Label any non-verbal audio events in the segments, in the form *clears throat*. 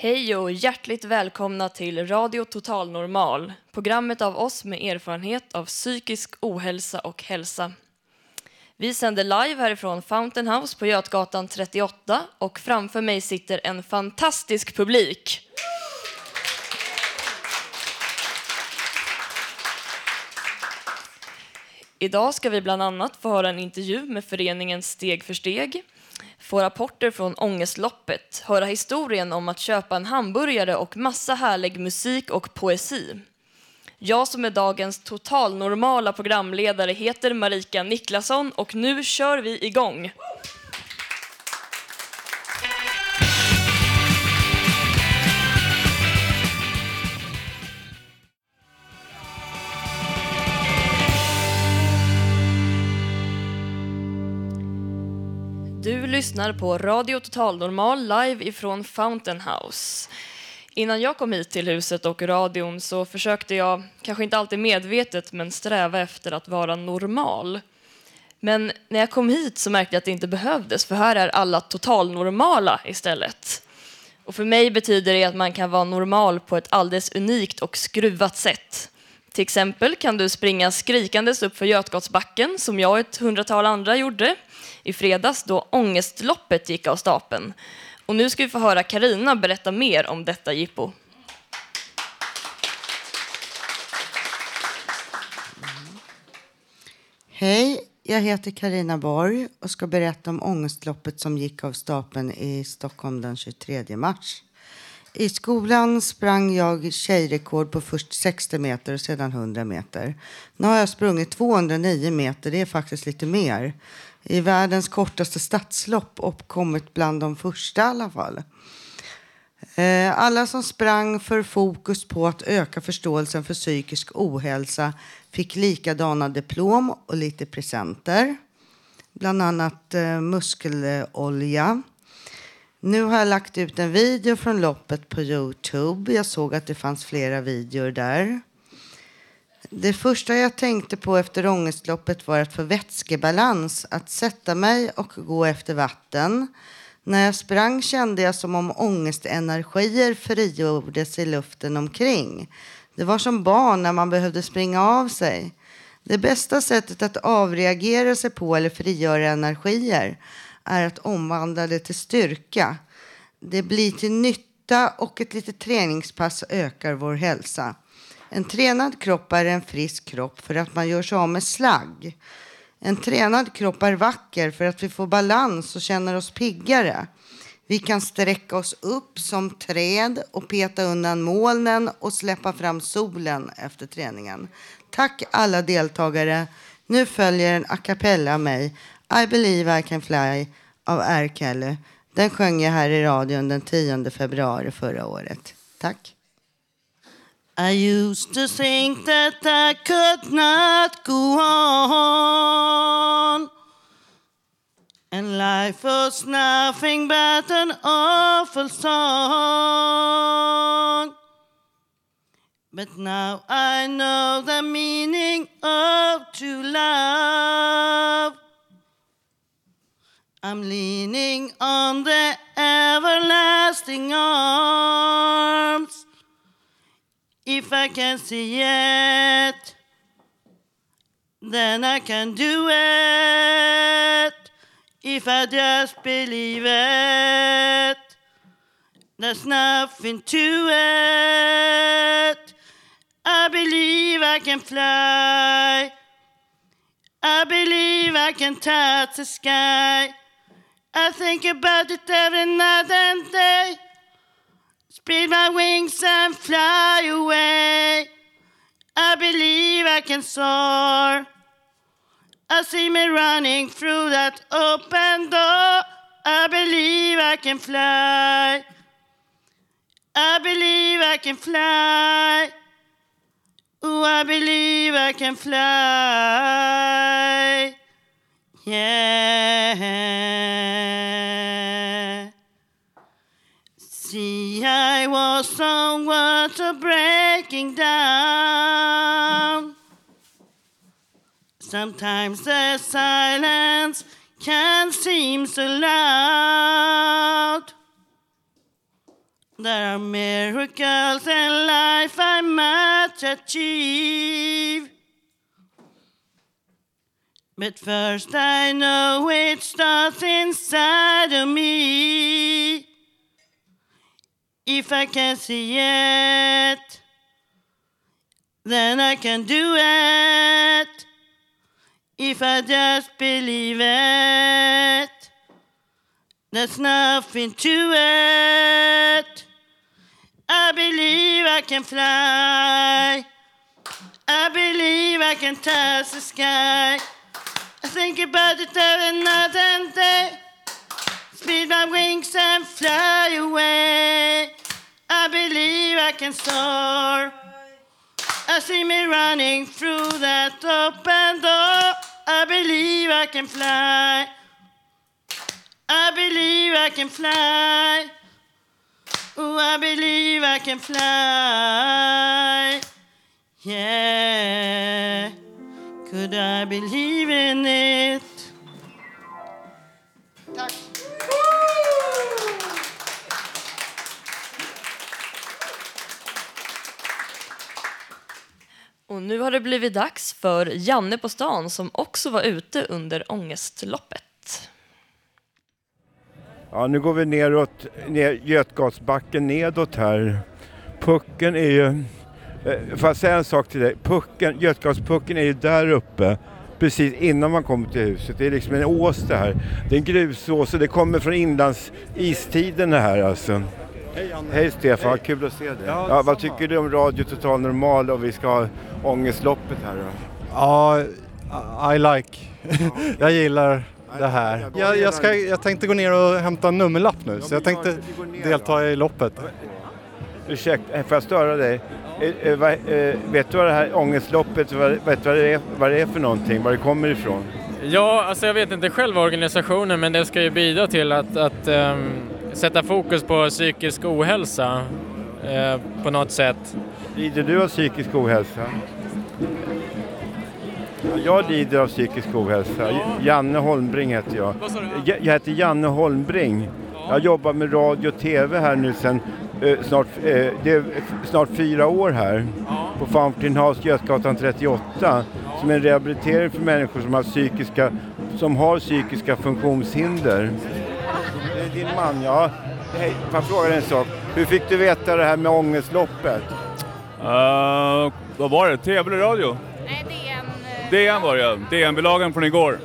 Hej och hjärtligt välkomna till Radio Total Normal, programmet av oss med erfarenhet av psykisk ohälsa och hälsa. Vi sänder live härifrån Fountain House på Götgatan 38 och framför mig sitter en fantastisk publik. Idag ska vi bland annat få höra en intervju med föreningen Steg för steg, få rapporter från Ångestloppet, höra historien om att köpa en hamburgare och massa härlig musik och poesi. Jag som är dagens totalnormala programledare heter Marika Niklasson och nu kör vi igång. Lyssnar på Radio Total Normal live ifrån Fountain House. Innan jag kom hit till huset och radion så försökte jag, kanske inte alltid medvetet, men sträva efter att vara normal. Men när jag kom hit så märkte jag att det inte behövdes, för här är alla totalnormala istället. Och för mig betyder det att man kan vara normal på ett alldeles unikt och skruvat sätt. Till exempel kan du springa skrikandes upp för Götgatsbacken som jag och ett hundratal andra gjorde i fredags då ångestloppet gick av stapeln. Och nu ska vi få höra Karina berätta mer om detta jippo. Hej, jag heter Karina Borg och ska berätta om ångestloppet som gick av stapeln i Stockholm den 23 mars. I skolan sprang jag tjejrekord på först 60 meter och sedan 100 meter. Nu har jag sprungit 209 meter, det är faktiskt lite mer. I världens kortaste stadslopp och kommit bland de första i alla fall. Eh, alla som sprang för fokus på att öka förståelsen för psykisk ohälsa fick likadana diplom och lite presenter. Bland annat eh, muskelolja. Nu har jag lagt ut en video från loppet på Youtube. Jag såg att det fanns flera videor där. Det första jag tänkte på efter ångestloppet var att få vätskebalans, att sätta mig och gå efter vatten. När jag sprang kände jag som om ångestenergier frigjordes i luften omkring. Det var som barn när man behövde springa av sig. Det bästa sättet att avreagera sig på eller frigöra energier är att omvandla det till styrka. Det blir till nytta och ett litet träningspass ökar vår hälsa. En tränad kropp är en frisk kropp för att man gör sig av med slagg. En tränad kropp är vacker för att vi får balans och känner oss piggare. Vi kan sträcka oss upp som träd och peta undan molnen och släppa fram solen efter träningen. Tack alla deltagare. Nu följer en a cappella av mig. I believe I can fly av R. Kelly. Den sjöng jag här i radion den 10 februari förra året. Tack. I used to think that I could not go on. And life was nothing but an awful song. But now I know the meaning of true love. I'm leaning on the everlasting arms. If I can see it, then I can do it. If I just believe it, there's nothing to it. I believe I can fly. I believe I can touch the sky. I think about it every night and day. Spread my wings and fly away. I believe I can soar. I see me running through that open door. I believe I can fly. I believe I can fly. Oh, I believe I can fly. Yeah. Was on water breaking down. Sometimes the silence can seem so loud. There are miracles in life I must achieve. But first I know it starts inside of me. If I can see it, then I can do it. If I just believe it, there's nothing to it. I believe I can fly. I believe I can touch the sky. I think about it every night and day. Speed my wings and fly away. I believe I can soar. I see me running through that open door. I believe I can fly. I believe I can fly. Oh, I believe I can fly. Yeah. Could I believe in it? Och nu har det blivit dags för Janne på stan som också var ute under ångestloppet. Ja, nu går vi neråt, ner Götgatsbacken nedåt här. Pucken är ju... Eh, får jag säga en sak till dig? Pucken, Götgatspucken är ju där uppe precis innan man kommer till huset. Det är liksom en ås det här. Det är en grusås och det kommer från inlandsistiden det här alltså. Hej Janne. Hej Stefan, vad kul att se dig. Ja, Ja, vad tycker du om Radio Total Normal och vi ska ha ångestloppet här då? Ja, I like. *laughs* jag gillar det här. Jag, jag, ska, jag tänkte gå ner och hämta en nummerlapp nu så jag tänkte delta i loppet. Ursäkta, eh, får jag störa dig? Eh, eh, eh, vet du vad det här ångestloppet, vad, vet du vad, det är, vad det är för någonting, var det kommer ifrån? Ja, alltså jag vet inte själv organisationen men det ska ju bidra till att, att ehm, sätta fokus på psykisk ohälsa eh, på något sätt. Lider du av psykisk ohälsa? Ja, Jag lider av psykisk ohälsa. Janne Holmbring heter jag. Jag jag heter Janne Holmbring. Jag jobbar med radio och tv här nu sedan eh, snart, eh, det är snart fyra år här på Fountain House, Götgatan 38 som är en rehabilitering för människor som har psykiska, som har psykiska funktionshinder. Det är din man, ja. Hej, får jag fråga dig en sak? Hur fick du veta det här med ångestloppet? Uh, vad var det? TV eller radio? Nej, DN. eh, DN var det ja. DN-bilagan från igår.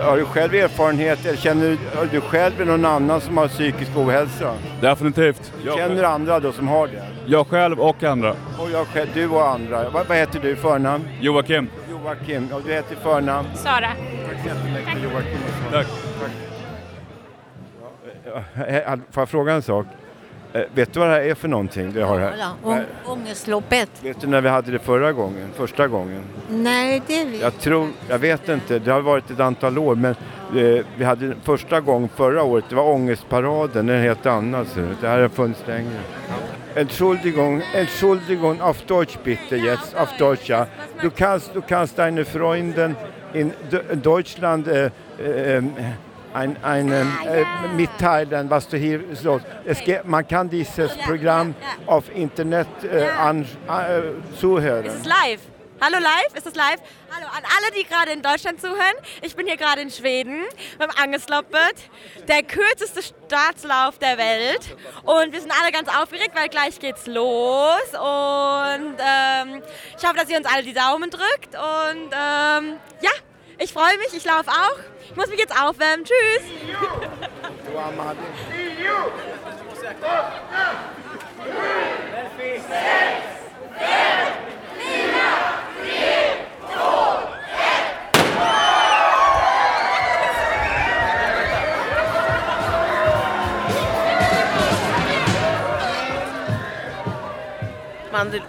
Har du själv erfarenhet, eller känner du, har du själv eller någon annan som har psykisk ohälsa? Definitivt. Jag, Känner du andra då som har det? jag själv och andra. Och jag själv, du och andra. Vad, vad heter du i förnamn? Joakim. Joakim. Och du heter i förnamn? Sara. Tack så jättemycket Joakim. Tack. Eh, Får jag fråga en sak? Eh, Vet du vad det här är för någonting vi har här? Å- ångestloppet? Vet du när vi hade det förra gången? Första gången? Nej, det vet Jag tror, jag vet inte, det har varit ett antal år men eh, vi hade den första gång förra året, det var Ångestparaden, en helt annan. Det här har funnits längre. Entschuldigung, Entschuldigung, auf Deutsch bitte jetzt, auf Deutsch ja. Du kannst, du kannst deine Freundin in Deutschland äh, äh, ein, ein, äh, mitteilen, was du hier so. Es geht, man kann dieses Programm auf Internet äh, an, äh, zuhören. It's live. Hallo live, ist das live? Hallo an alle, die gerade in Deutschland zuhören. Ich bin hier gerade in Schweden beim Angesloppet, der kürzeste Startlauf der Welt. Und wir sind alle ganz aufgeregt, weil gleich geht's los. Und ähm, ich hoffe, dass ihr uns alle die Daumen drückt. Und ähm, ja, ich freue mich, ich laufe auch. Ich muss mich jetzt aufwärmen. Tschüss.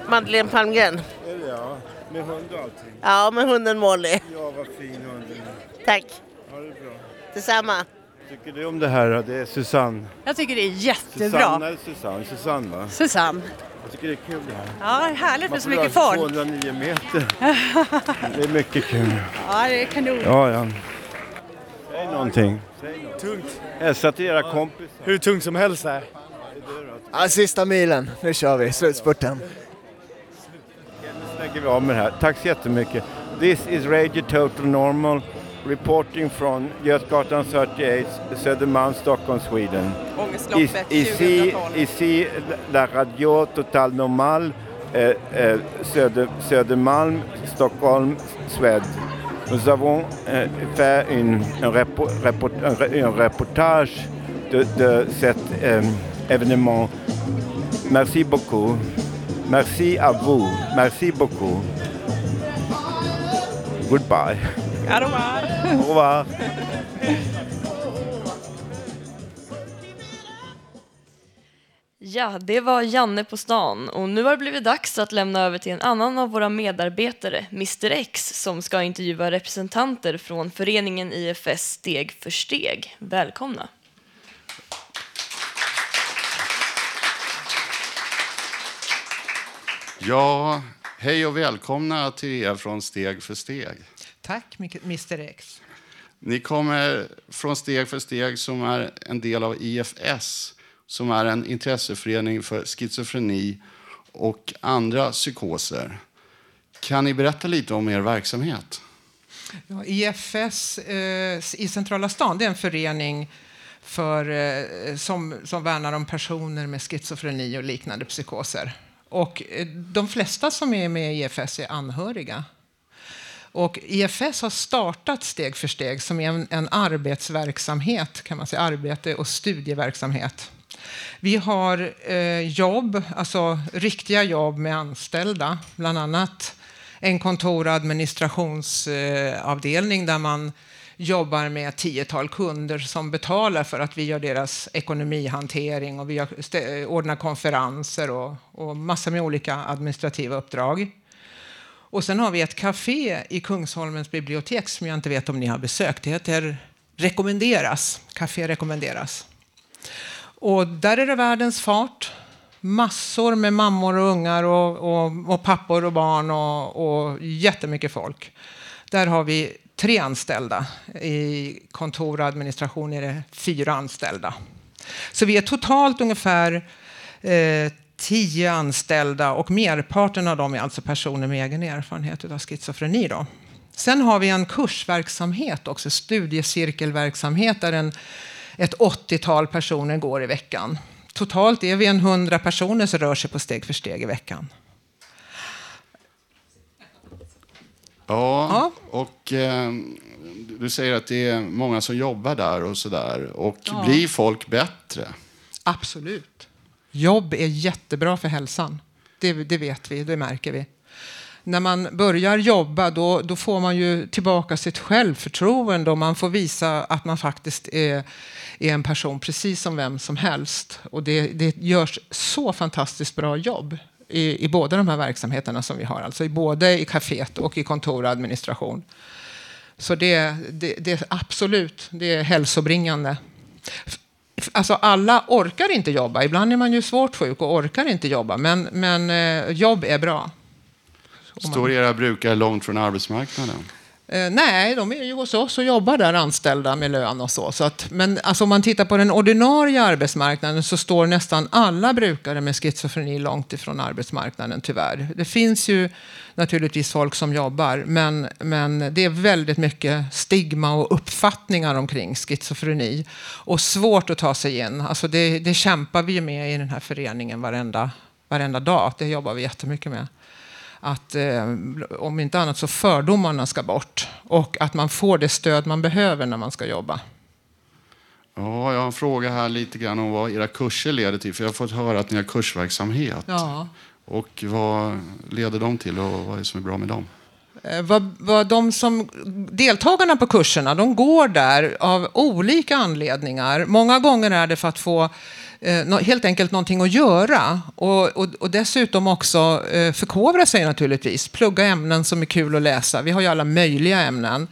Madeleine Palmgren. Är det ja? Med hund och allting? Ja, med hunden Molly. Ja, vad fin hunden. Tack. Ha det bra. Detsamma. tycker du om det här? då? Det är Susanne. Jag tycker det är jättebra. Susanne eller Susanne? Susanne va? Susanne. Jag tycker det är kul det här. Ja, härligt med så Man får mycket röra sig fart. 209 meter. *laughs* Det är mycket kul. Ja, det är kanon. Ja, ja. Säg någonting. Tungt. Hälsa till era kompisar. Hur tungt som helst är. Ja, sista milen. Nu kör vi. Slutspurten. Lägger vi av med det här. Tack så jättemycket. This is Radio Total Normal reporting from Götgatan 38, Södermalm, Stockholm, Sweden. Ångestloppet Ici, 2012. ici la radio Total Normal, eh, eh, Söder, Södermalm, Stockholm, Suède. Nous avons eh, fait une, un, report, un, un reportage de, de cet eh, événement. Merci beaucoup. Merci à vous. Merci beaucoup. Goodbye. Au revoir. Au revoir. Ja, det var Janne på stan och nu har det blivit dags att lämna över till en annan av våra medarbetare, Mr X, som ska intervjua representanter från föreningen IFS Steg för steg. Välkomna! Ja, hej och välkomna till er från Steg för steg. Tack, Mr X. Ni kommer från Steg för steg som är en del av IFS som är en intresseförening för schizofreni och andra psykoser. Kan ni berätta lite om er verksamhet? Ja, IFS eh, i centrala stan det är en förening för, eh, som, som värnar om personer med schizofreni och liknande psykoser. Och eh, de flesta som är med i IFS är anhöriga. Och IFS har startat Steg för steg som är en, en arbetsverksamhet, kan man säga, arbete och studieverksamhet. Vi har eh, jobb, alltså riktiga jobb med anställda, bland annat en kontor och administrationsavdelning eh, där man jobbar med ett tiotal kunder som betalar för att vi gör deras ekonomihantering och vi gör, ordnar konferenser och, och massor med olika administrativa uppdrag. Och sen har vi ett café i Kungsholmens bibliotek som jag inte vet om ni har besökt. Det heter Rekommenderas. Café Rekommenderas. Och där är det världens fart. Massor med mammor och ungar och, och, och pappor och barn och, och jättemycket folk. Där har vi tre anställda. I kontor och administration är det fyra anställda. Så vi är totalt ungefär eh, tio anställda och merparten av dem är alltså personer med egen erfarenhet av schizofreni. Då. Sen har vi en kursverksamhet också, studiecirkelverksamhet där en, ett 80-tal personer går i veckan. Totalt är vi en 100 personer som rör sig på steg för steg i veckan. Ja, och eh, du säger att det är många som jobbar där och sådär. Och Ja. blir folk bättre? Absolut. Jobb är jättebra för hälsan. Det, det vet vi, det märker vi. När man börjar jobba då, då får man ju tillbaka sitt självförtroende och man får visa att man faktiskt är, är en person precis som vem som helst. Och det, det görs så fantastiskt bra jobb i, i båda de här verksamheterna som vi har. Alltså i både i kaféet och i kontor och administration. Så det, det, det är absolut det är hälsobringande. Alltså alla orkar inte jobba. Ibland är man ju svårt sjuk och orkar inte jobba. Men, men eh, jobb är bra. Står era brukare långt från arbetsmarknaden? Eh, nej, de är ju hos oss och jobbar där anställda med lön och så. så att, men alltså, om man tittar på den ordinarie arbetsmarknaden så står nästan alla brukare med schizofreni långt ifrån arbetsmarknaden tyvärr. Det finns ju naturligtvis folk som jobbar, men, men det är väldigt mycket stigma och uppfattningar omkring schizofreni. Och svårt att ta sig in. Alltså det, det kämpar vi med i den här föreningen varenda, varenda dag. Det jobbar vi jättemycket med att eh, om inte annat så fördomarna ska bort och att man får det stöd man behöver när man ska jobba. Ja, jag har en fråga här lite grann om vad era kurser leder till. För jag har fått höra att ni har kursverksamhet. Ja. Och vad leder de till och vad är det som är bra med dem? Eh, vad, vad de som, deltagarna på kurserna de går där av olika anledningar. Många gånger är det för att få eh, helt enkelt någonting att göra. Och, och, och dessutom också eh, förkovra sig naturligtvis. Plugga ämnen som är kul att läsa. Vi har ju alla möjliga ämnen.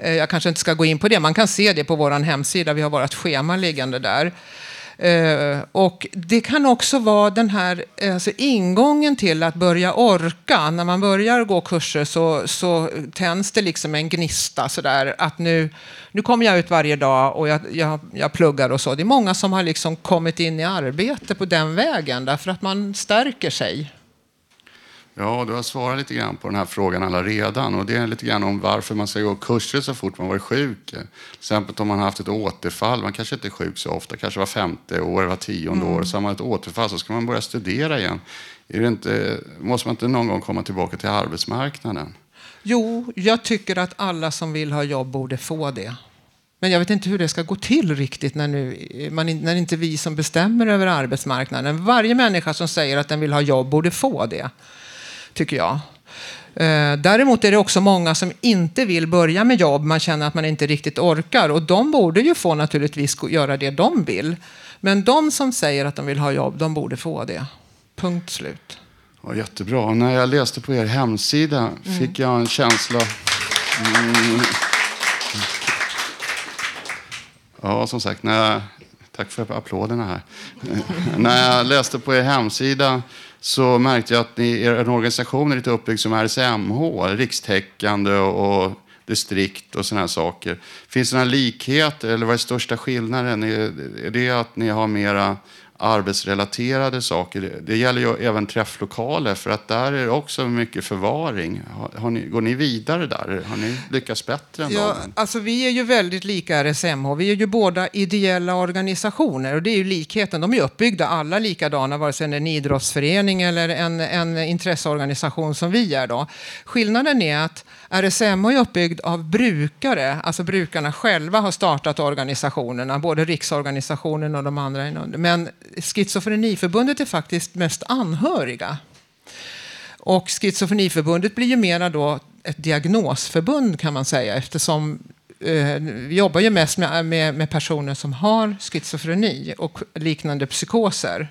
Eh, jag kanske inte ska gå in på det. Man kan se det på vår hemsida. Vi har vårt schema liggande där. Eh, och det kan också vara den här eh, alltså ingången till att börja orka. När man börjar gå kurser så, så tänds det liksom en gnista sådär att nu, nu kommer jag ut varje dag och jag, jag, jag pluggar och så. Det är många som har liksom kommit in i arbete på den vägen därför att man stärker sig. Ja, du har svarat lite grann på den här frågan alla redan. Och det är lite grann om varför man ska gå kurser så fort man varit sjuk. Till exempel om man har haft ett återfall. Man kanske inte är sjuk så ofta, kanske var femte år, var tionde mm. år. Så har man ett återfall så ska man börja studera igen. Inte, måste man inte någon gång komma tillbaka till arbetsmarknaden? Jo, jag tycker att alla som vill ha jobb borde få det. Men jag vet inte hur det ska gå till riktigt när, nu, man, när inte vi som bestämmer över arbetsmarknaden. Varje människa som säger att den vill ha jobb borde få det tycker jag. Eh, däremot är det också många som inte vill börja med jobb. Man känner att man inte riktigt orkar. Och de borde ju få naturligtvis göra det de vill. Men de som säger att de vill ha jobb, de borde få det. Punkt slut. Ja, jättebra. När jag läste på er hemsida mm. fick jag en känsla... Mm. Ja, som sagt, när jag... tack för applåderna här. *laughs* när jag läste på er hemsida så märkte jag att ni, er organisation är lite uppbyggd som RSMH, rikstäckande och, och distrikt och sådana här saker. Finns det några likheter eller vad är största skillnaden? Är det att ni har mera arbetsrelaterade saker. Det gäller ju även träfflokaler för att där är det också mycket förvaring. Har, ni, går ni vidare där? Har ni lyckats bättre än ja, dem? Alltså vi är ju väldigt lika RSMH. Vi är ju båda ideella organisationer och det är ju likheten. De är uppbyggda alla likadana vare sig det är en idrottsförening eller en, en intresseorganisation som vi är. Då. Skillnaden är att RSMH är uppbyggd av brukare, alltså brukarna själva har startat organisationerna, både riksorganisationen och de andra. Men Schizofreniförbundet är faktiskt mest anhöriga. Och Schizofreniförbundet blir ju mera då ett diagnosförbund kan man säga eftersom eh, vi jobbar ju mest med, med, med, personer som har schizofreni och liknande psykoser.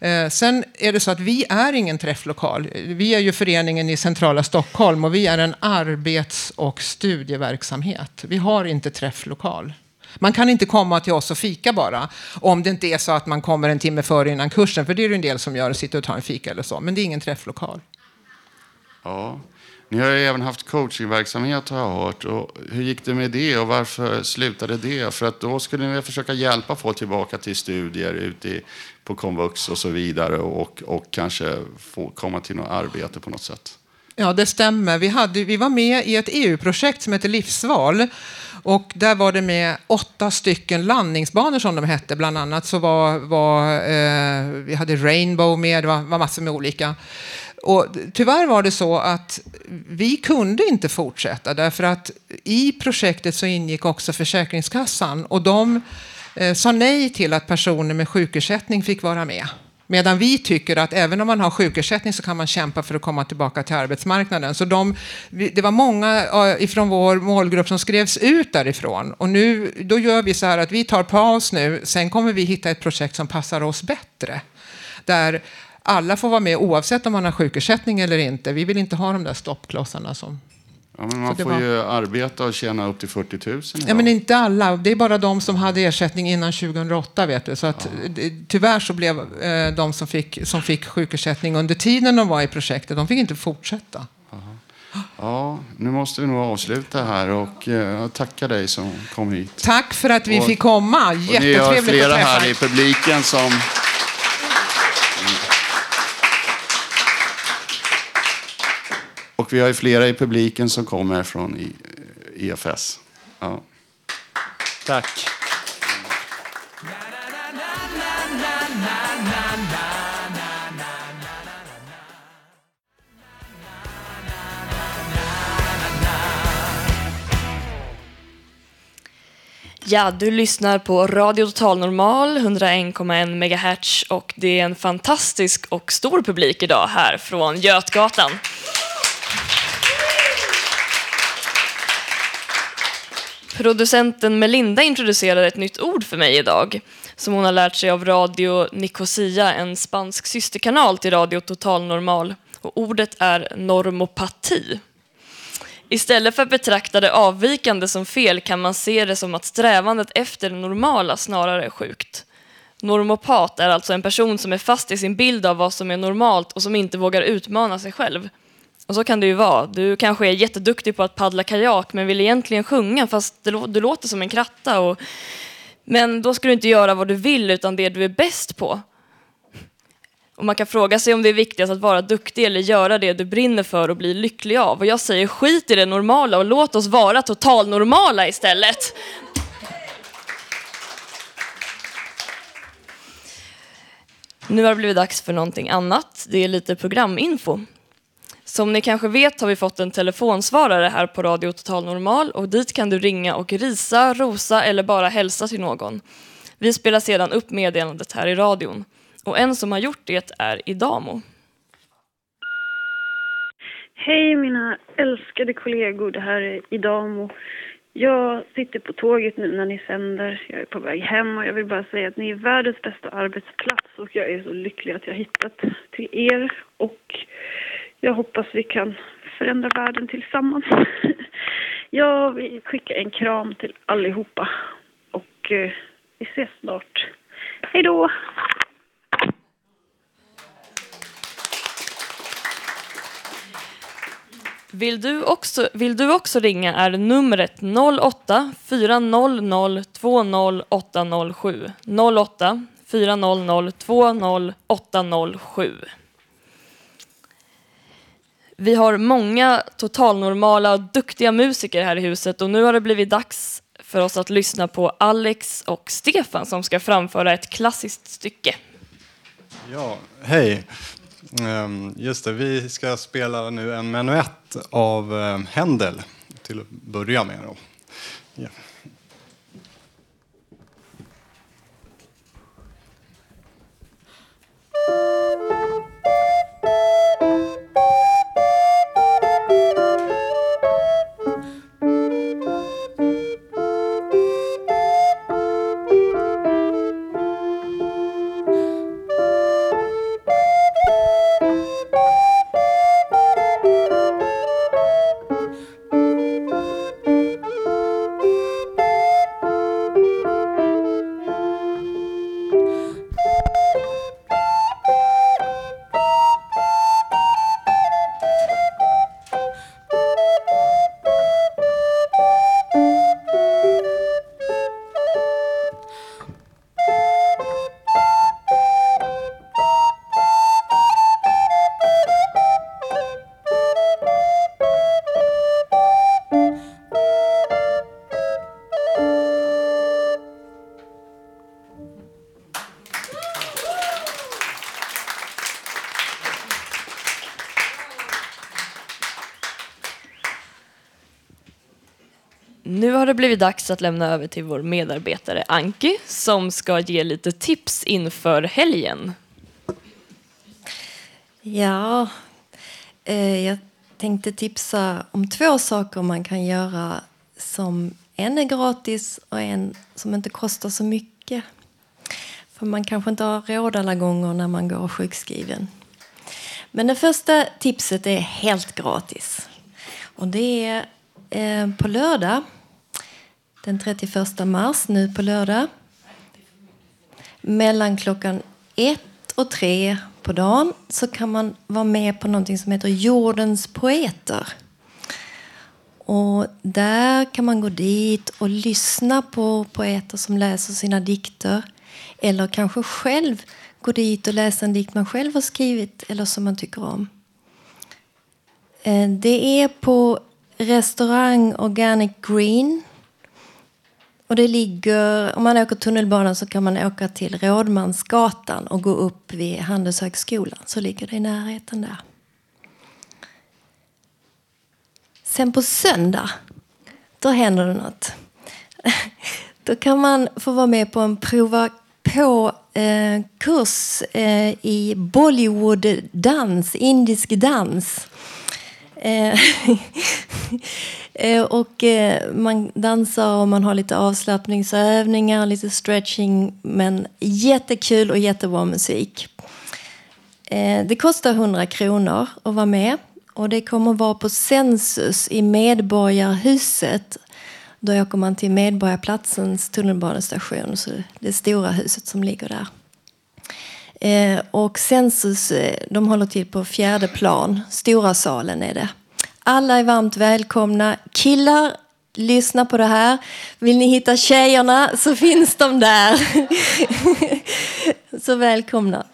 Eh, sen är det så att vi är ingen träfflokal. Vi är ju föreningen i centrala Stockholm och vi är en arbets och studieverksamhet. Vi har inte träfflokal. Man kan inte komma till oss och fika bara. Om det inte är så att man kommer en timme före innan kursen. För det är det en del som gör, sitter och tar en fika eller så. Men det är ingen träfflokal. Ja. Ni har ju även haft coachingverksamhet har jag hört. Och hur gick det med det och varför slutade det? För att då skulle ni försöka hjälpa folk tillbaka till studier ute på komvux och så vidare och, och kanske få komma till något arbete på något sätt. Ja, det stämmer. Vi, hade, vi var med i ett EU-projekt som heter Livsval. Och där var det med åtta stycken landningsbanor som de hette. Bland annat så var, var eh, vi hade Rainbow med, det var, var massor med olika. Och tyvärr var det så att vi kunde inte fortsätta därför att i projektet så ingick också Försäkringskassan och de eh, sa nej till att personer med sjukersättning fick vara med. Medan vi tycker att även om man har sjukersättning så kan man kämpa för att komma tillbaka till arbetsmarknaden. Så de, det var många eh, ifrån vår målgrupp som skrevs ut därifrån. Och nu, då gör vi så här att vi tar paus nu, sen kommer vi hitta ett projekt som passar oss bättre. Där alla får vara med oavsett om man har sjukersättning eller inte. Vi vill inte ha de där stoppklossarna som Ja, men man får var... ju arbeta och tjäna upp till 40 000 idag. Ja, men inte alla. Det är bara de som hade ersättning innan 2008. Vet du. Så att, ja. Tyvärr så blev eh, de som fick, som fick sjukersättning under tiden de var i projektet, de fick inte fortsätta. Aha. Ja, nu måste vi nog avsluta här och eh, tacka dig som kom hit. Tack för att vi Och- fick komma. Och ni har Jättetrevligt flera att här träffa i publiken som... Och vi har ju flera i publiken som kommer från EFS. Ja. Tack. Ja, du lyssnar på Radio Total Normal, 101,1 MHz och det är en fantastisk och stor publik idag här från Götgatan. Producenten Melinda introducerade ett nytt ord för mig idag som hon har lärt sig av Radio Nicosia, en spansk systerkanal till Radio Total Normal. Och ordet är normopati. Istället för att betrakta det avvikande som fel kan man se det som att strävandet efter det normala snarare är sjukt. Normopat är alltså en person som är fast i sin bild av vad som är normalt och som inte vågar utmana sig själv. Och så kan det ju vara. Du kanske är jätteduktig på att paddla kajak men vill egentligen sjunga fast du låter som en kratta. Och... Men då ska du inte göra vad du vill utan det du är bäst på. Och man kan fråga sig om det är viktigast att vara duktig eller göra det du brinner för och bli lycklig av. Och jag säger skit i det normala och låt oss vara totalnormala istället. Nu har det blivit dags för någonting annat. Det är lite programinfo. Som ni kanske vet har vi fått en telefonsvarare här på Radio Total Normal och dit kan du ringa och risa, rosa eller bara hälsa till någon. Vi spelar sedan upp meddelandet här i radion. Och en som har gjort det är Idamo. Hej mina älskade kollegor, det här är Idamo. Jag sitter på tåget nu när ni sänder. Jag är på väg hem och jag vill bara säga att ni är världens bästa arbetsplats och jag är så lycklig att jag har hittat till er och jag hoppas vi kan förändra världen tillsammans. *laughs* Jag vill skicka en kram till allihopa och eh, vi ses snart. Hej då! Vill du också, vill du också ringa är numret 08 400 20807. 08 400 20807. Vi har många totalnormala och duktiga musiker här i huset och nu har det blivit dags för oss att lyssna på Alex och Stefan som ska framföra ett klassiskt stycke. Ja, hej. Ehm, just det, vi ska spela nu en menuett av ehm, Händel till att börja med. Då. Ja. Thank you det blivit dags att lämna över till vår medarbetare Anki som ska ge lite tips inför helgen. Ja, eh, jag tänkte tipsa om två saker man kan göra som en är gratis och en som inte kostar så mycket. För man kanske inte har råd alla gånger när man går sjukskriven. Men det första tipset är helt gratis. Och det är eh, på lördag, den 31 mars, nu på lördag. Mellan klockan ett och tre på dagen så kan man vara med på någonting som heter Jordens poeter. Och där kan man gå dit och lyssna på poeter som läser sina dikter. Eller kanske själv gå dit och läsa en dikt man själv har skrivit eller som man tycker om. Eh, det är på restaurang Organic Green. Och det ligger, om man åker tunnelbanan så kan man åka till Rådmansgatan och gå upp vid Handelshögskolan. Så ligger det i närheten där. Sen på söndag, då händer det något. *laughs* Då kan man få vara med på en prova på eh, kurs eh, i Bollywood-dans, indisk dans. Eh, *laughs* eh, och eh, man dansar och man har lite avslappningsövningar, lite stretching. Men jättekul och jättebra musik. Det kostar 100 kronor att vara med. Och det kommer vara på Sensus i Medborgarhuset. Då åker man till Medborgarplatsens tunnelbanestation, så det stora huset som ligger där. Eh, och Sensus eh, de håller till på fjärde plan, stora salen är det. Alla är varmt välkomna. Killar, lyssna på det här. Vill ni hitta tjejerna så *laughs* finns de där. *laughs* så välkomna.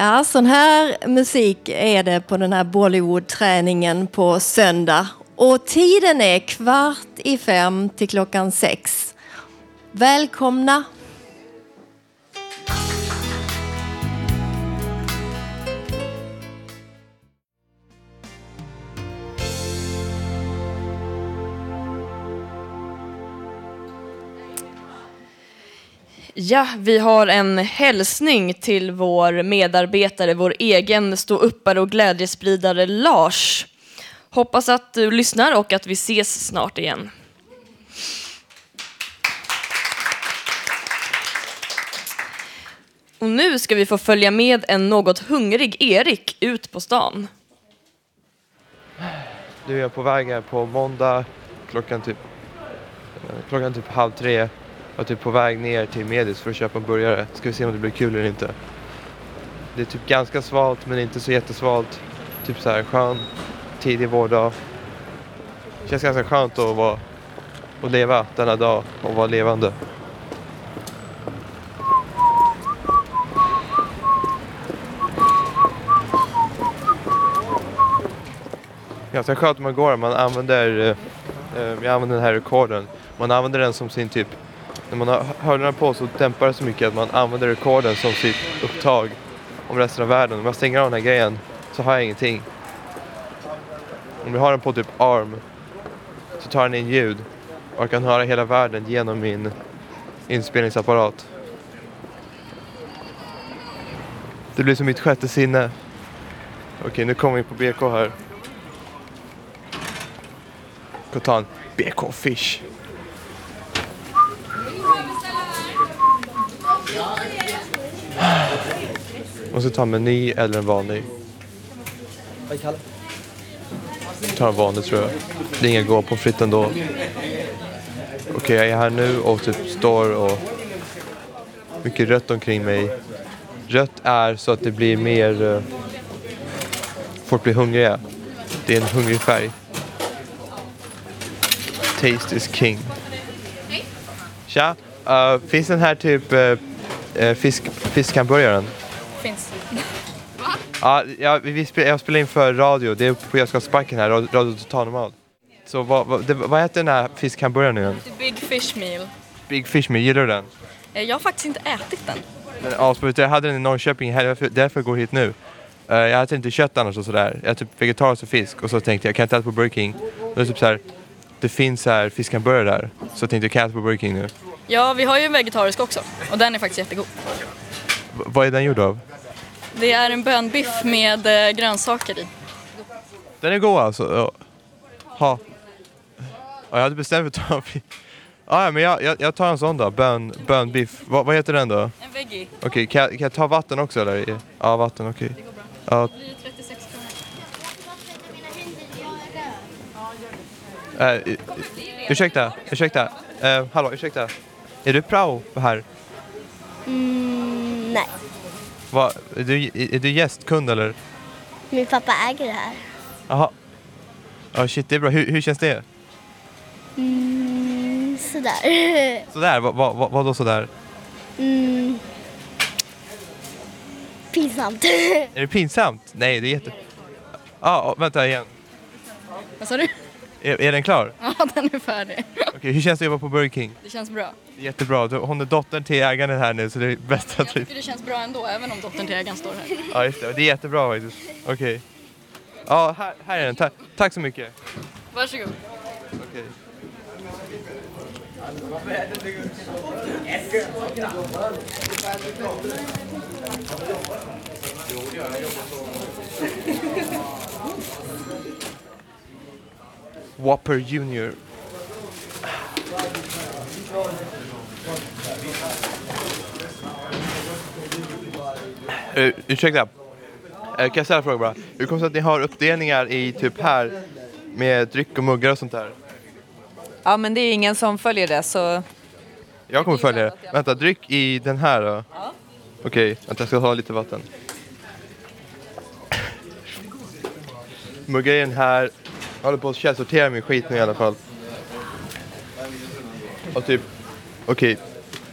Ja, sån här musik är det på den här Bollywood-träningen på söndag. Och tiden är kvart i fem till klockan sex. Välkomna! Ja, vi har en hälsning till vår medarbetare, vår egen ståuppare och glädjespridare Lars. Hoppas att du lyssnar och att vi ses snart igen. Och nu ska vi få följa med en något hungrig Erik ut på stan. Nu är jag på väg här på måndag klockan typ, eh, klockan typ halv tre och typ på väg ner till Medis för att köpa en burgare. Ska vi se om det blir kul eller inte. Det är typ ganska svalt men inte så jättesvalt. Typ så här skön, tidig vårdag. Känns ganska skönt att, vara, att leva denna dag och vara levande. Ganska skönt när man går man använder, eh, eh, jag använder den här rekorden. Man använder den som sin typ när man har hörlurarna på så dämpar det så mycket att man använder rekorden som sitt upptag om resten av världen. Om jag stänger av den här grejen så har jag ingenting. Om jag har den på typ arm så tar den in ljud och jag kan höra hela världen genom min inspelningsapparat. Det blir som mitt sjätte sinne. Okej, nu kommer vi på BK här. Jag ska ta en BK Fish. Måste ta en meny eller en vanlig. Ta en vanlig tror jag. Det är inga gå på fritt ändå. Okej, okay, jag är här nu och typ står och mycket rött omkring mig. Rött är så att det blir mer... Uh, folk blir hungriga. Det är en hungrig färg. Taste is king. Tja, uh, finns den här typ uh, fisk, fiskhamburgaren? Finns. *laughs* Ja, ja vi spel, jag spelar in för radio. Det är på Götgatsbacken här, Radio, Total Normal. Så vad, vad, det, vad heter den här fiskhamburgaren nu igen? Big Fish Meal. Big Fish Meal, gillar du den? Eh, jag har faktiskt inte ätit den. Men asbra, jag hade den i Norrköping, därför, därför jag går hit nu. Uh, jag äter inte kött annars och sådär. Jag är typ vegetarisk och fisk och så tänkte jag, kan jag inte äta på Burger King? Och det, typ så här, det finns här fiskhamburgare där. Så jag tänkte, jag kan äta på Burger King nu. Ja, vi har ju en vegetarisk också. Och den är faktiskt jättegod. Vad är den gjord av? Det är en bönbiff med eh, grönsaker i. Den är god alltså? Ja. Ha. Ja, jag hade bestämt mig för att ta Ah, ja, men jag, jag, jag tar en sån då. Bön, bönbiff. Va, vad heter den då? En veggie. Okej, kan, jag- kan jag ta vatten också eller? Ja, vatten, okej. Ja, Det blir 36 kronor. äh, uh, ursäkta, ursäkta. Uh, hallå, ursäkta. Är du prao här? Mm, nej, Va, är, du, är du gästkund eller? min pappa äger det här. Jaha. Ja, shit, det är bra. Hur, hur känns det? Mm, sådär. *laughs* Sådär, vad va, va, vad då sådär? Mm. Pinsamt. *laughs* Är det pinsamt? Nej, det är jätte... Ja, ah, vänta igen. Vad sa du? Är, är den klar? Ja, *laughs* den är färdig. Okej, hur känns det att jobba på Burger King? Det känns bra. Jättebra. Hon är dottern till ägaren här nu så det är bästa Jag typ. tycker det känns bra ändå, även om dottern till ägaren står här. Ja, just det. Det är jättebra faktiskt. Okej. Ja, här, här är den. Ta tack så mycket. Varsågod. Okej. Whopper Junior. Uh, ursäkta. Uh, kan jag ställa en fråga bara? Hur kommer det sig att ni har uppdelningar i typ här med dryck och muggar och sånt där? Ja, men det är ingen som följer det så... Jag kommer följa det. Vänta, dryck i den här då? Ja. Okej, vänta jag ska ha lite vatten. Muggar i den här. Jag håller på att källsortera min skit nu i alla fall. Och typ, okej.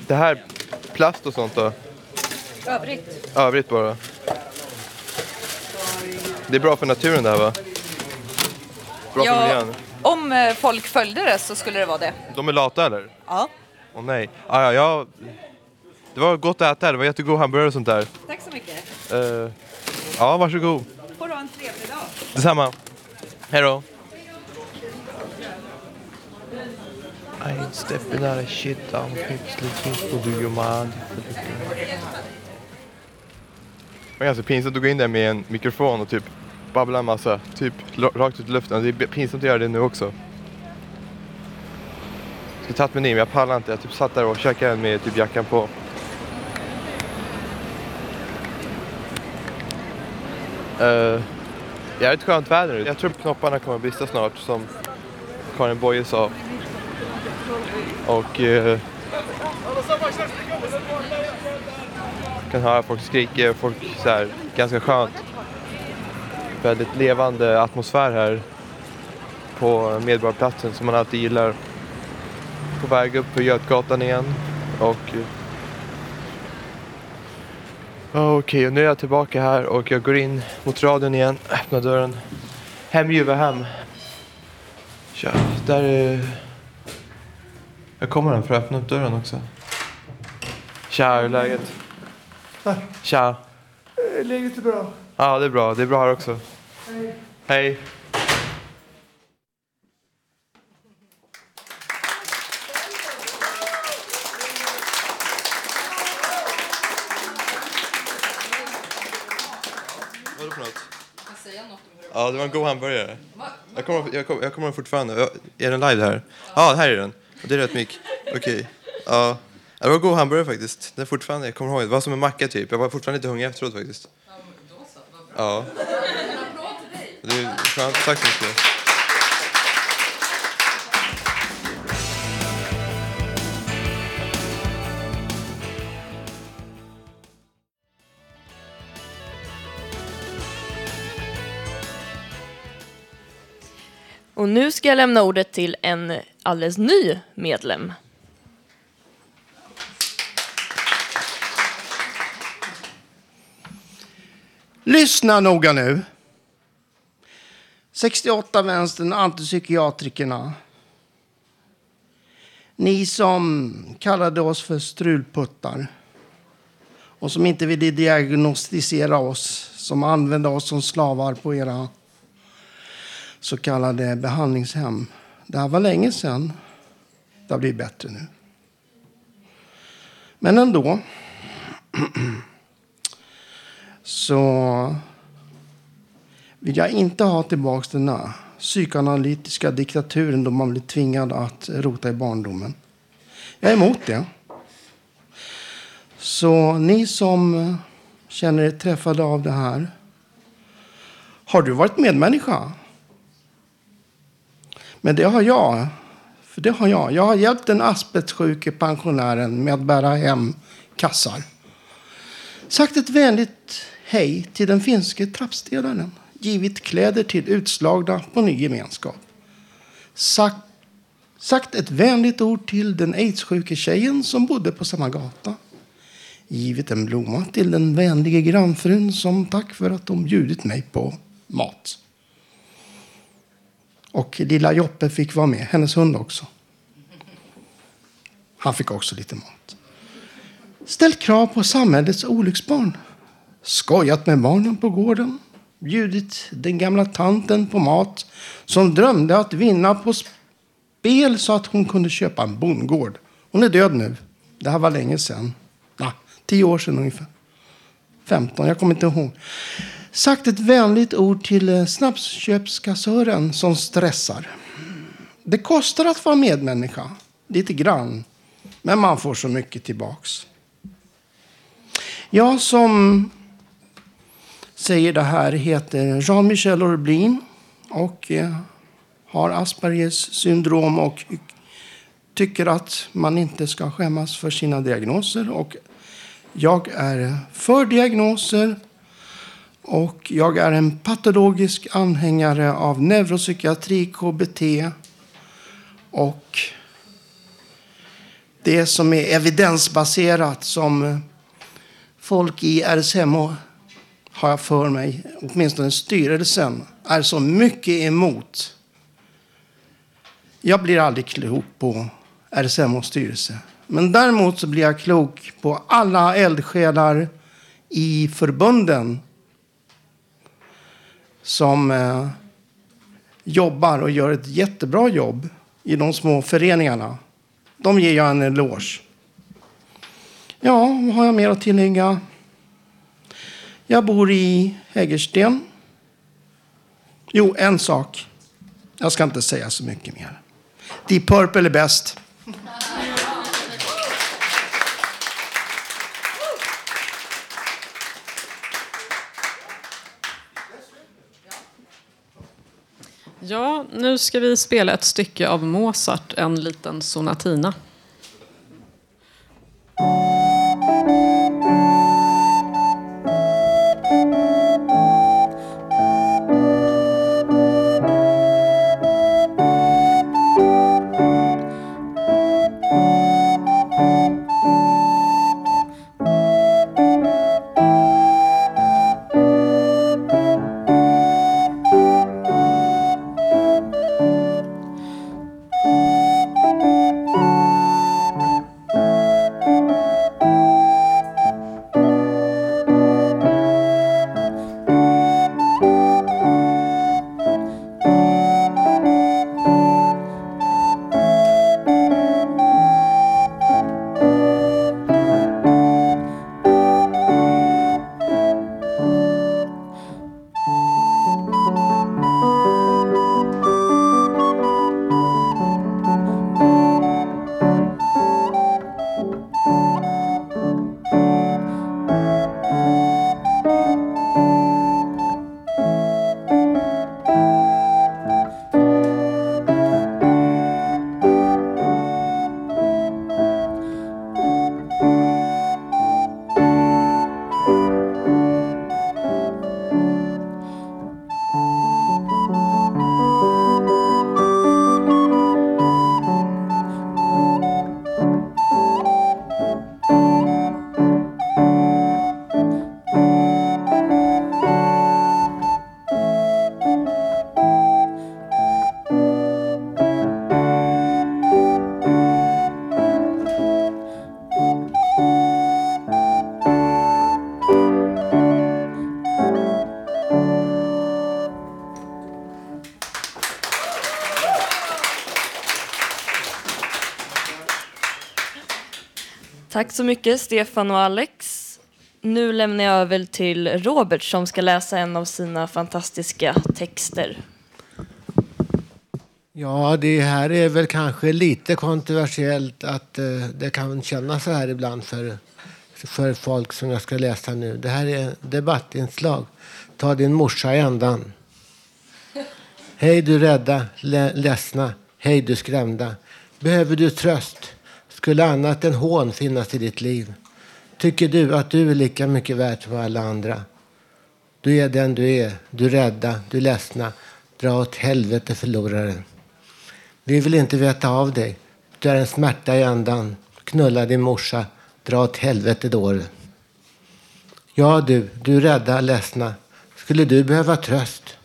Det här, plast och sånt då? Övrigt. Övrigt bara. Det är bra för naturen det här va? Bra för Ja, miljön. om eh, folk följde det så skulle det vara det. De är lata eller? Ja. Åh nej. Ah, ja, jag... Det var gott att äta, det var jättegod hamburgare och sånt där. Tack så mycket. Eh, ja, varsågod. Får du ha en trevlig dag. Detsamma. Hej då. I ain't stepping out of shit I'm looking for do you mind? Det var ganska pinsamt att gå in där med en mikrofon och typ babbla en massa, typ rakt ut i luften. Det är pinsamt att göra det nu också. Jag skulle tagit menyn men jag pallar inte. Jag typ satt där och käkade med typ jackan på. Uh, ett skönt väder nu. Jag tror knopparna kommer att brista snart som Karin Boye sa. Och eh, kan höra folk skrika, folk så här, ganska skönt. Väldigt levande atmosfär här på Medborgarplatsen som man alltid gillar. På väg upp för Götgatan igen och Okej, Okej, och nu är jag tillbaka här och jag går in mot radion igen, öppnar dörren. Hem Juvehem. Tja, där är... Jag kommer den för att öppna upp dörren också. Tja, hur är läget? *laughs* Tja. Läget är bra. Ja, det är bra. Det är bra här också. Hej. Hej. Vadå för något? Ja, det var en god hamburgare. Jag kommer, jag kommer, jag kommer fortfarande. Jag- Är den live här? Ja, här är den. Och det är rätt mycket. Okej. Ja. Det var god hamburgare faktiskt. Det är fortfarande, jag kommer ihåg. Det var som en macka typ. Jag var fortfarande lite hungrig efteråt faktiskt. Ja. Det är skönt. Tack så mycket. Och nu ska jag lämna ordet till en alldeles ny medlem. Lyssna noga nu. 68 vänstern, antipsykiatrikerna. Ni som kallade oss för strulputtar och som inte ville diagnostisera oss, som använde oss som slavar på era så kallade behandlingshem. Det här var länge sedan. Det har blivit bättre nu. Men ändå *clears throat* så vill jag inte ha tillbaka den här psykoanalytiska diktaturen då man blir tvingad att rota i barndomen. Jag är emot det. Så ni som känner er träffade av det här. Har du varit medmänniska? Men det har jag. För det har jag. Jag har hjälpt den asbestsjuke pensionären med att bära hem kassar. Sagt ett vänligt hej till den finske trappstädaren. Givit kläder till utslagna på ny gemenskap. Sagt, sagt ett vänligt ord till den aidssjuke tjejen som bodde på samma gata. Givit en blomma till den vänliga grannfrun som tack för att de bjudit mig på mat. Och lilla Joppe fick vara med, hennes hund också. Han fick också lite mat. Ställt krav på samhällets olycksbarn. Skojat med barnen på gården. Bjudit den gamla tanten på mat som drömde att vinna på spel så att hon kunde köpa en bondgård. Hon är död nu. Det här var länge sedan. Nah, tio år sedan ungefär. 15, jag kommer inte ihåg. Sagt ett vänligt ord till eh, snabbköpskassören som stressar. Det kostar att vara medmänniska. Lite grann. Men man får så mycket tillbaks. Jag som säger det här heter Jean-Michel Orblin och eh, har Aspergers syndrom och tycker att man inte ska skämmas för sina diagnoser. Och jag är för diagnoser och jag är en patologisk anhängare av neuropsykiatri, KBT och det som är evidensbaserat som folk i RSMH har jag för mig, åtminstone styrelsen, är så mycket emot. Jag blir aldrig klok på RSMHs styrelse. Men däremot så blir jag klok på alla eldsjälar i förbunden som eh, jobbar och gör ett jättebra jobb i de små föreningarna. De ger jag en eloge. Ja, vad har jag mer att tillägga? Jag bor i Hägersten. Jo, en sak. Jag ska inte säga så mycket mer. Deep Purple är bäst. Ja, nu ska vi spela ett stycke av Mozart, en liten sonatina. Så mycket Stefan och Alex. Nu lämnar jag över till Robert som ska läsa en av sina fantastiska texter. Ja, det här är väl kanske lite kontroversiellt att eh, det kan kännas så här ibland för, för folk som jag ska läsa nu. Det här är debattinslag. Ta din morsa i ändan. Hej du rädda, le ledsna, hej du skrämda. Behöver du tröst? Skulle annat än hån finnas i ditt liv? Tycker du att du är lika mycket värd som alla andra? Du är den du är, du rädda, du ledsna. Dra åt helvete förloraren. Vi vill inte veta av dig. Du är en smärta i ändan. Knulla din morsa. Dra åt helvete dåre. Ja du, du rädda, ledsna. Skulle du behöva tröst?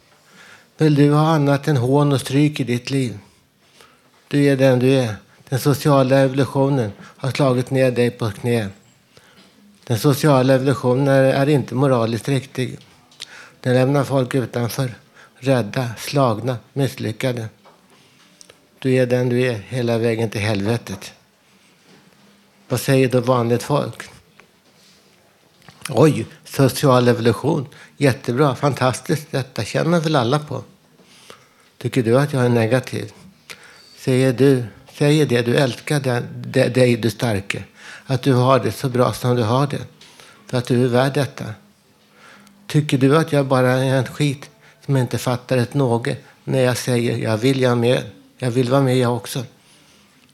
Vill du ha annat än hån och stryk i ditt liv? Du är den du är. Den sociala evolutionen har slagit ner dig på knä. Den sociala evolutionen är, inte moraliskt riktig. Den lämnar folk utanför. Rädda, slagna, misslyckade. Du är den du är hela vägen till helvetet. Vad säger då vanligt folk? Oj, social evolution. Jättebra, fantastiskt. Detta känner väl alla på. Tycker du att jag är negativ? Säger du, säger det, du älskar den, de- dig du starke. Att du har det så bra som du har det. För att du är värd detta. Tycker du att jag bara är en skit som inte fattar ett något när jag säger jag vill jag med. Jag vill vara med jag också.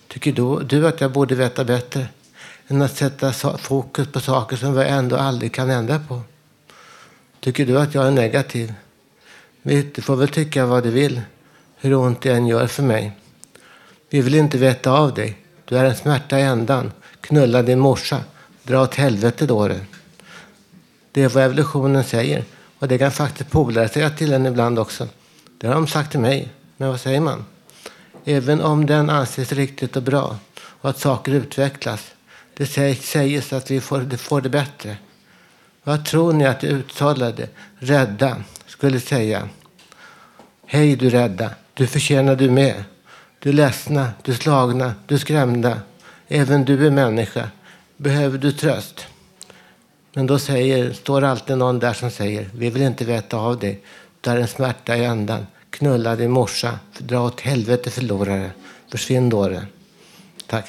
Tycker du, du att jag borde veta bättre än att sätta fokus på saker som vi ändå aldrig kan ändra på? Tycker du att jag är negativ? Du får väl tycka vad du vill, hur ont det än gör för mig. Vi vill inte veta av dig. Du är en smärta i ändan. Knulla din morsa. Dra åt helvete då du. Det är vad evolutionen säger. Och det kan faktiskt polare säga till en ibland också. Det har de sagt till mig. Men vad säger man? Även om den anses riktigt och bra och att saker utvecklas. Det sägs, att vi får det, får det bättre. Vad tror ni att de uttalade, rädda, skulle säga? Hej du rädda, du förtjänar du med. Du ledsna, du slagna, du skrämda. Även du är människa. Behöver du tröst? Men då säger, står alltid någon där som säger, vi vill inte veta av dig. Du är en smärta i ändan. Knulla din morsa. Dra åt helvete förlorare. Försvinn dåre. Tack.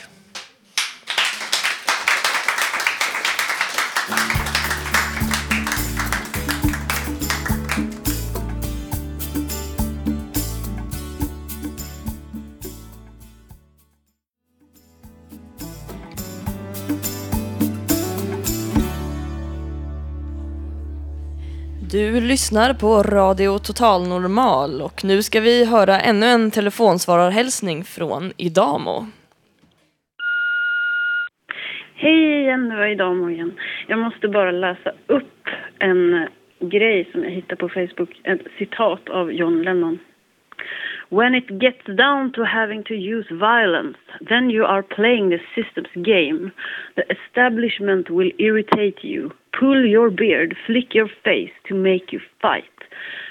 Du lyssnar på Radio Total Normal och nu ska vi höra ännu en telefonsvararhälsning från Idamo. Hej igen, det var Idamo igen. Jag måste bara läsa upp en grej som jag hittade på Facebook. Ett citat av John Lennon. When it gets down to having to use violence, then you are playing the system's game. The establishment will irritate you, pull your beard, flick your face to make you fight.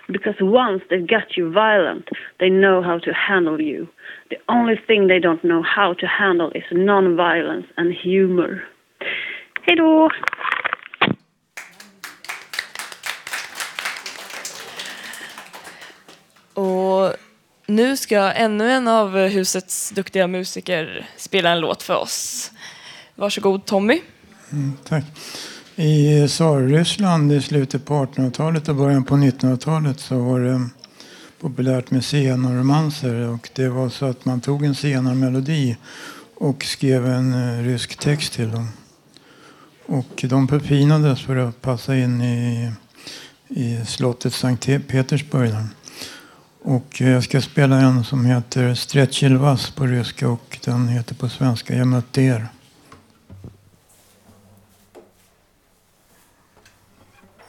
Because once they've got you violent, they know how to handle you. The only thing they don't know how to handle is non-violence and humor. Hej då! Och nu ska ännu en av husets duktiga musiker spela en låt för oss. Varsågod Tommy. Mm, tack. I Tsarryssland i slutet på 1800-talet och början på 1900-talet så var det populärt med zigenarromanser och det var så att man tog en zigenarmelodi och skrev en eh, rysk text till dem. Och de förfinades för att passa in i, i slottet Sankt Petersburg. Och eh, jag ska spela en som heter Stretchilvas på ryska och den heter på svenska Jag mötte er.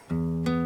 you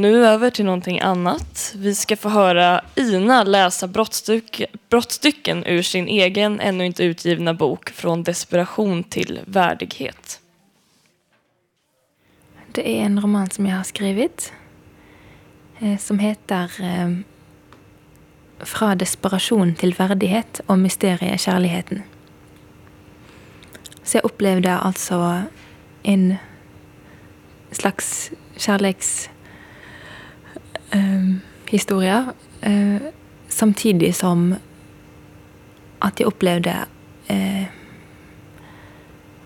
nu över till någonting annat. Vi ska få höra Ina läsa brottstyck, brottstycken ur sin egen ännu inte utgivna bok Från desperation till värdighet. Det är en roman som jag har skrivit eh, som heter eh, Från Fra desperation till värdighet och mysteriekärligheten. Så jag upplevde alltså en slags kärleks eh, ehm, samtidigt som att jag upplevde eh,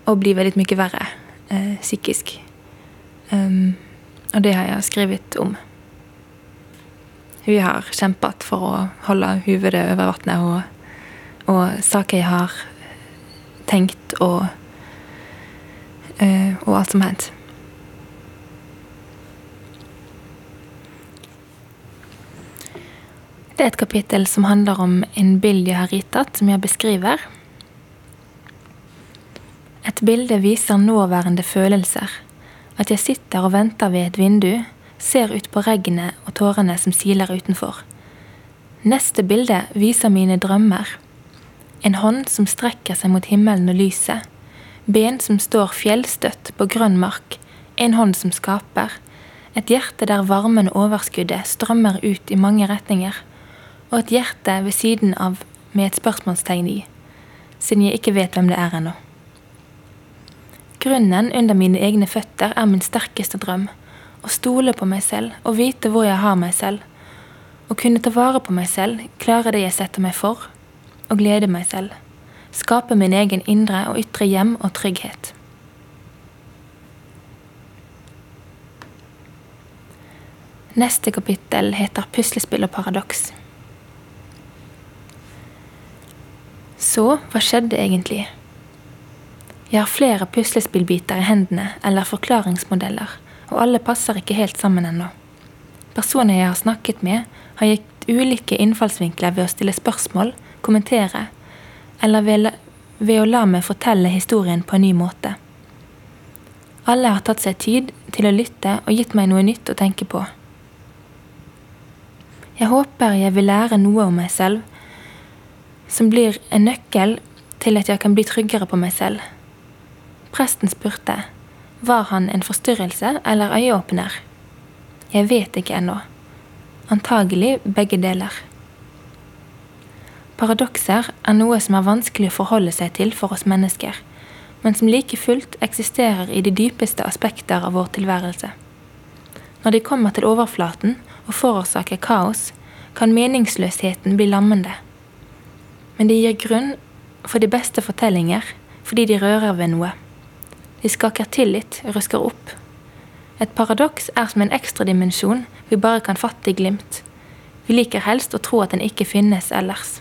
att bli väldigt mycket värre eh, psykisk. Ehm, och det har jag skrivit om. Hur jag har kämpat för att hålla huvudet över vattnet och, och saker jag har tänkt och, uh, och allt som hänt. Det är ett kapitel som handlar om en bild jag har ritat som jag beskriver. Ett bilde visar nåværende følelser. Att jag sitter och väntar vid ett vindu, ser ut på regnet och tårarna som silar utanför. Nästa bilde visar mina drömmar. En hand som sträcker sig mot himlen och lyset. Ben som står fjällstött på grön mark. En hand som skapar. Ett hjärta där varmen och överskuddet strömmar ut i många riktningar. Og et hjerte ved siden av med et spørsmålstegn i, siden jeg ikke vet hvem det er ennå. Grunnen under mine egne føtter er min sterkeste drøm. Å stole på meg selv og vite hvor jeg har meg selv. Å kunne ta vare på meg selv, klare det jeg setter meg for, og glede meg selv. Skape min egen indre og ytre hjem og trygghet. Neste kapittel heter Puslespill og paradoks. Så vad skjedde egentlig? Jeg har flere puslespillbiter i hendene eller forklaringsmodeller, og alle passer ikke helt sammen ennå. Personer jeg har snakket med, har gitt ulike innfallsvinkler ved å stille spørsmål, kommentere, eller ved, ved å la meg fortelle historien på en ny måte. Alle har tatt seg tid til å lytte og gitt meg noe nytt å tenke på. Jeg håper jeg vil lære noe om meg selv som blir en nøkkel til at jeg kan bli tryggere på meg selv. Presten spurte var han en forstyrrelse eller øyeåpner. Jeg vet ikke ennå. Antagelig begge deler. Paradokser er noe som er vanskelig å forholde seg til for oss mennesker, men som like fullt eksisterer i de dypeste aspekter av vår tilværelse. Når de kommer til overflaten og forårsaker kaos, kan meningsløsheten bli lammende. Men de gir grunn for de beste fortellinger fordi de rører ved noe. De skaker til litt, ruskar opp. Et paradoks er som en ekstradimensjon vi bare kan fatte i glimt. Vi liker helst å tro at den ikke finnes ellers.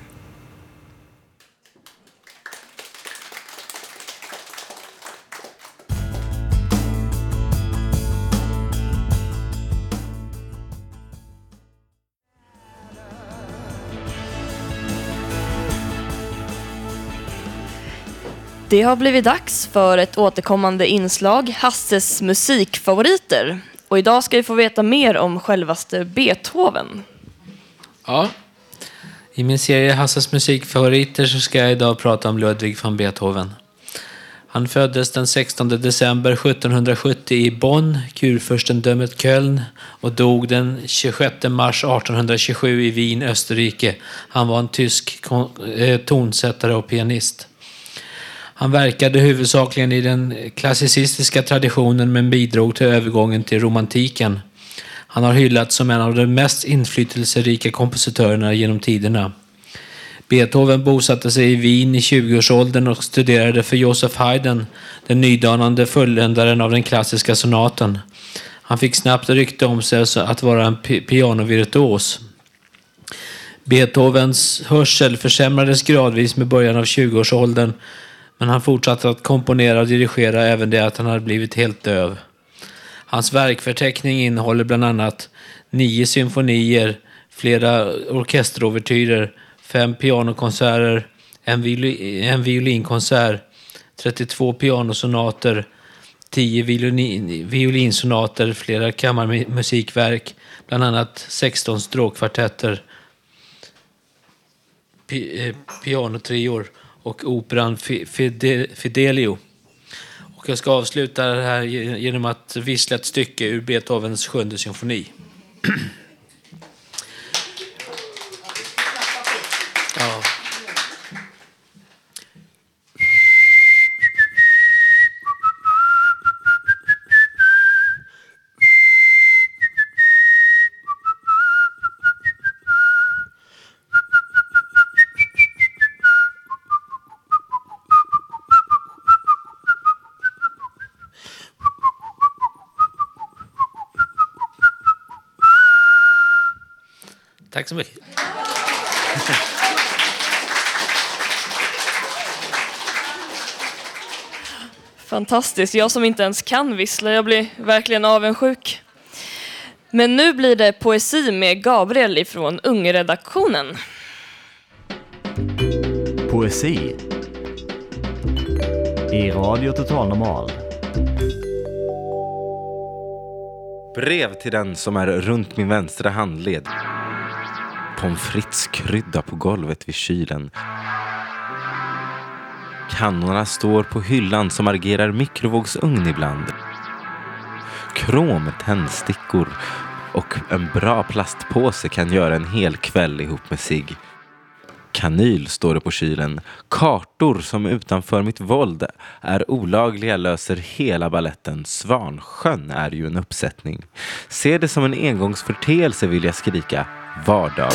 Det har blivit dags för ett återkommande inslag, Hasses musikfavoriter. Och idag ska vi få veta mer om självaste Beethoven. Ja. I min serie Hasses musikfavoriter så ska jag idag prata om Ludwig van Beethoven. Han föddes den 16 december 1770 i Bonn, kurfurstendömet Köln och dog den 26 mars 1827 i Wien, Österrike. Han var en tysk eh, tonsättare och pianist. Han verkade huvudsakligen i den klassicistiska traditionen men bidrog till övergången till romantiken. Han har hyllats som en av de mest inflytelserika kompositörerna genom tiderna. Beethoven bosatte sig i Wien i 20-årsåldern och studerade för Joseph Haydn, den nydanande fulländaren av den klassiska sonaten. Han fick snabbt rykte om sig att vara en pianovirtuos. Beethovens hörsel försämrades gradvis med början av 20-årsåldern men han fortsatte att komponera och dirigera även det att han hade blivit helt döv. Hans verkförteckning innehåller bland annat nio symfonier, flera orkesterovertyrer, fem pianokonserter, en, viol en violinkonsert, 32 pianosonater, tio violin, violinsonater, flera kammarmusikverk, bland annat 16 stråkkvartetter, pi, eh, pianotrior och operan Fidelio. Och jag ska avsluta det här genom att vissla ett stycke ur Beethovens sjunde symfoni. *clears throat* Tack så mycket. Fantastiskt. Jag som inte ens kan vissla, jag blir verkligen avundsjuk. Men nu blir det poesi med Gabriel ifrån Ungredaktionen. Poesi i Radio Total Normal. Brev till den som är runt min vänstra handled. Pommes frites krydda på golvet vid kylen. Kannorna står på hyllan som agerar mikrovågsugn ibland. Krom, tändstickor och en bra plastpåse kan göra en hel kväll ihop med sig. Kanyl står det på kylen. Kartor som utanför mitt våld är olagliga löser hela balletten. Svansjön är ju en uppsättning. Se det som en engångsförteelse vill jag skrika. Vardag.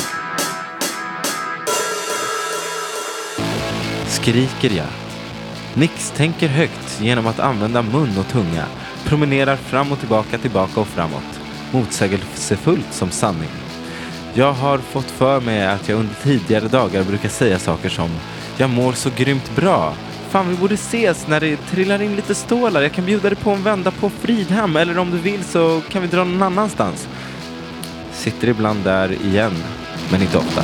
Skriker jag. Nix tänker högt genom att använda mun och tunga. Promenerar fram och tillbaka, tillbaka och framåt. Motsägelsefullt som sanning. Jag har fått för mig att jag under tidigare dagar brukar säga saker som Jag mår så grymt bra. Fan, vi borde ses när det trillar in lite stålar. Jag kan bjuda dig på en vända på Fridhem eller om du vill så kan vi dra någon annanstans. Sitter ibland där igen, men inte ofta.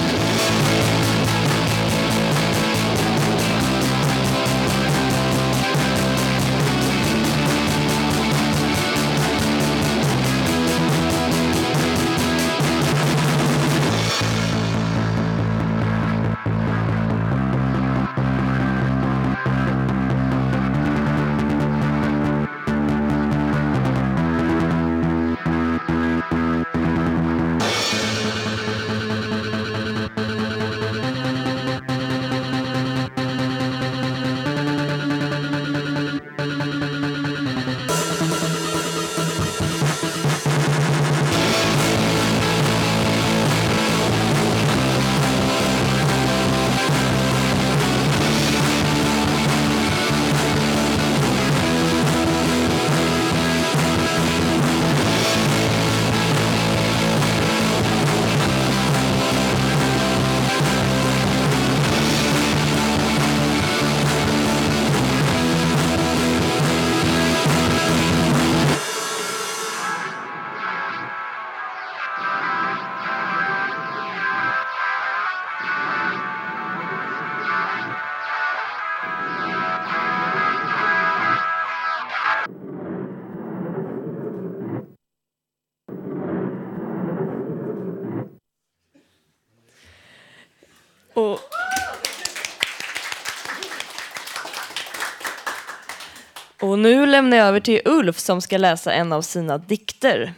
Nu lämnar jag över till Ulf som ska läsa en av sina dikter.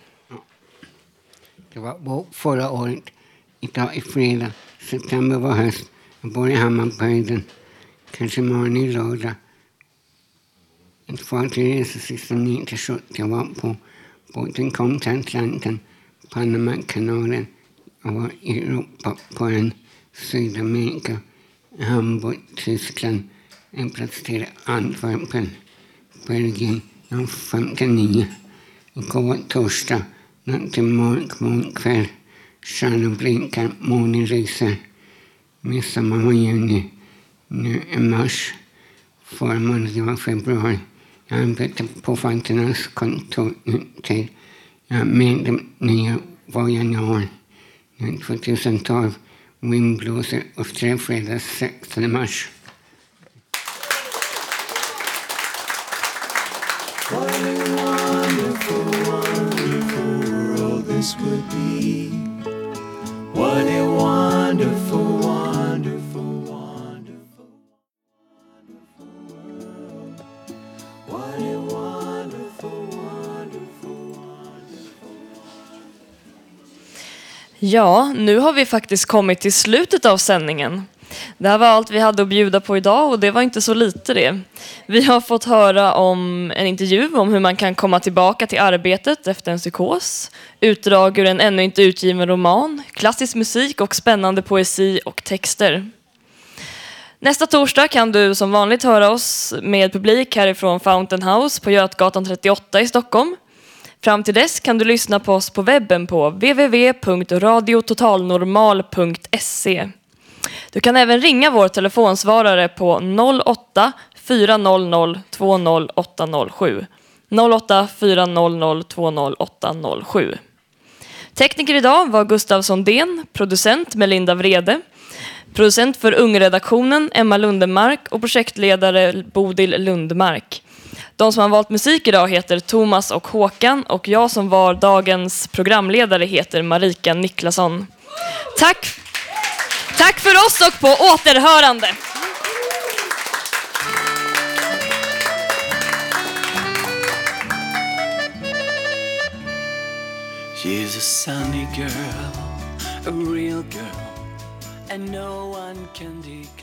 Det var förra året. Idag är fredag. September var höst. Jag bor i Hammarbyhöjden. Kanske imorgon i lördag. Ett fartyg reser sista 9 till 70 jag var på. Båten kom till Atlanten, Panamakanalen. Jag var i Europa på en Sydamerika, Hamburg, Tyskland. En plats till Antwerpen, Belgien. Jag var 59. Igår torsdag, natt till mörk kväll. Stjärnor blinkar, månen lyser. Midsommar var juni. Nu är mars. Förra månaden var februari. Jag arbetar på Fanternas kontor nu till. Jag är medlem nya var januari. Nu 2012. Vind blåser och fredag 16 mars. Ja, nu har vi faktiskt kommit till slutet av sändningen. Det här var allt vi hade att bjuda på idag och det var inte så lite det. Vi har fått höra om en intervju om hur man kan komma tillbaka till arbetet efter en psykos, utdrag ur en ännu inte utgiven roman, klassisk musik och spännande poesi och texter. Nästa torsdag kan du som vanligt höra oss med publik härifrån Fountain House på Götgatan 38 i Stockholm. Fram till dess kan du lyssna på oss på webben på www.radiototalnormal.se. Du kan även ringa vår telefonsvarare på 08 400 20807. 08 400 20807. Tekniker idag var Gustav Sondén, producent Melinda Vrede, producent för Ungredaktionen Emma Lundemark och projektledare Bodil Lundmark. De som har valt musik idag heter Thomas och Håkan och jag som var dagens programledare heter Marika Niklasson. Tack! Tack för oss och på återhörande! She's a sunny girl, a real girl, and no one can declare.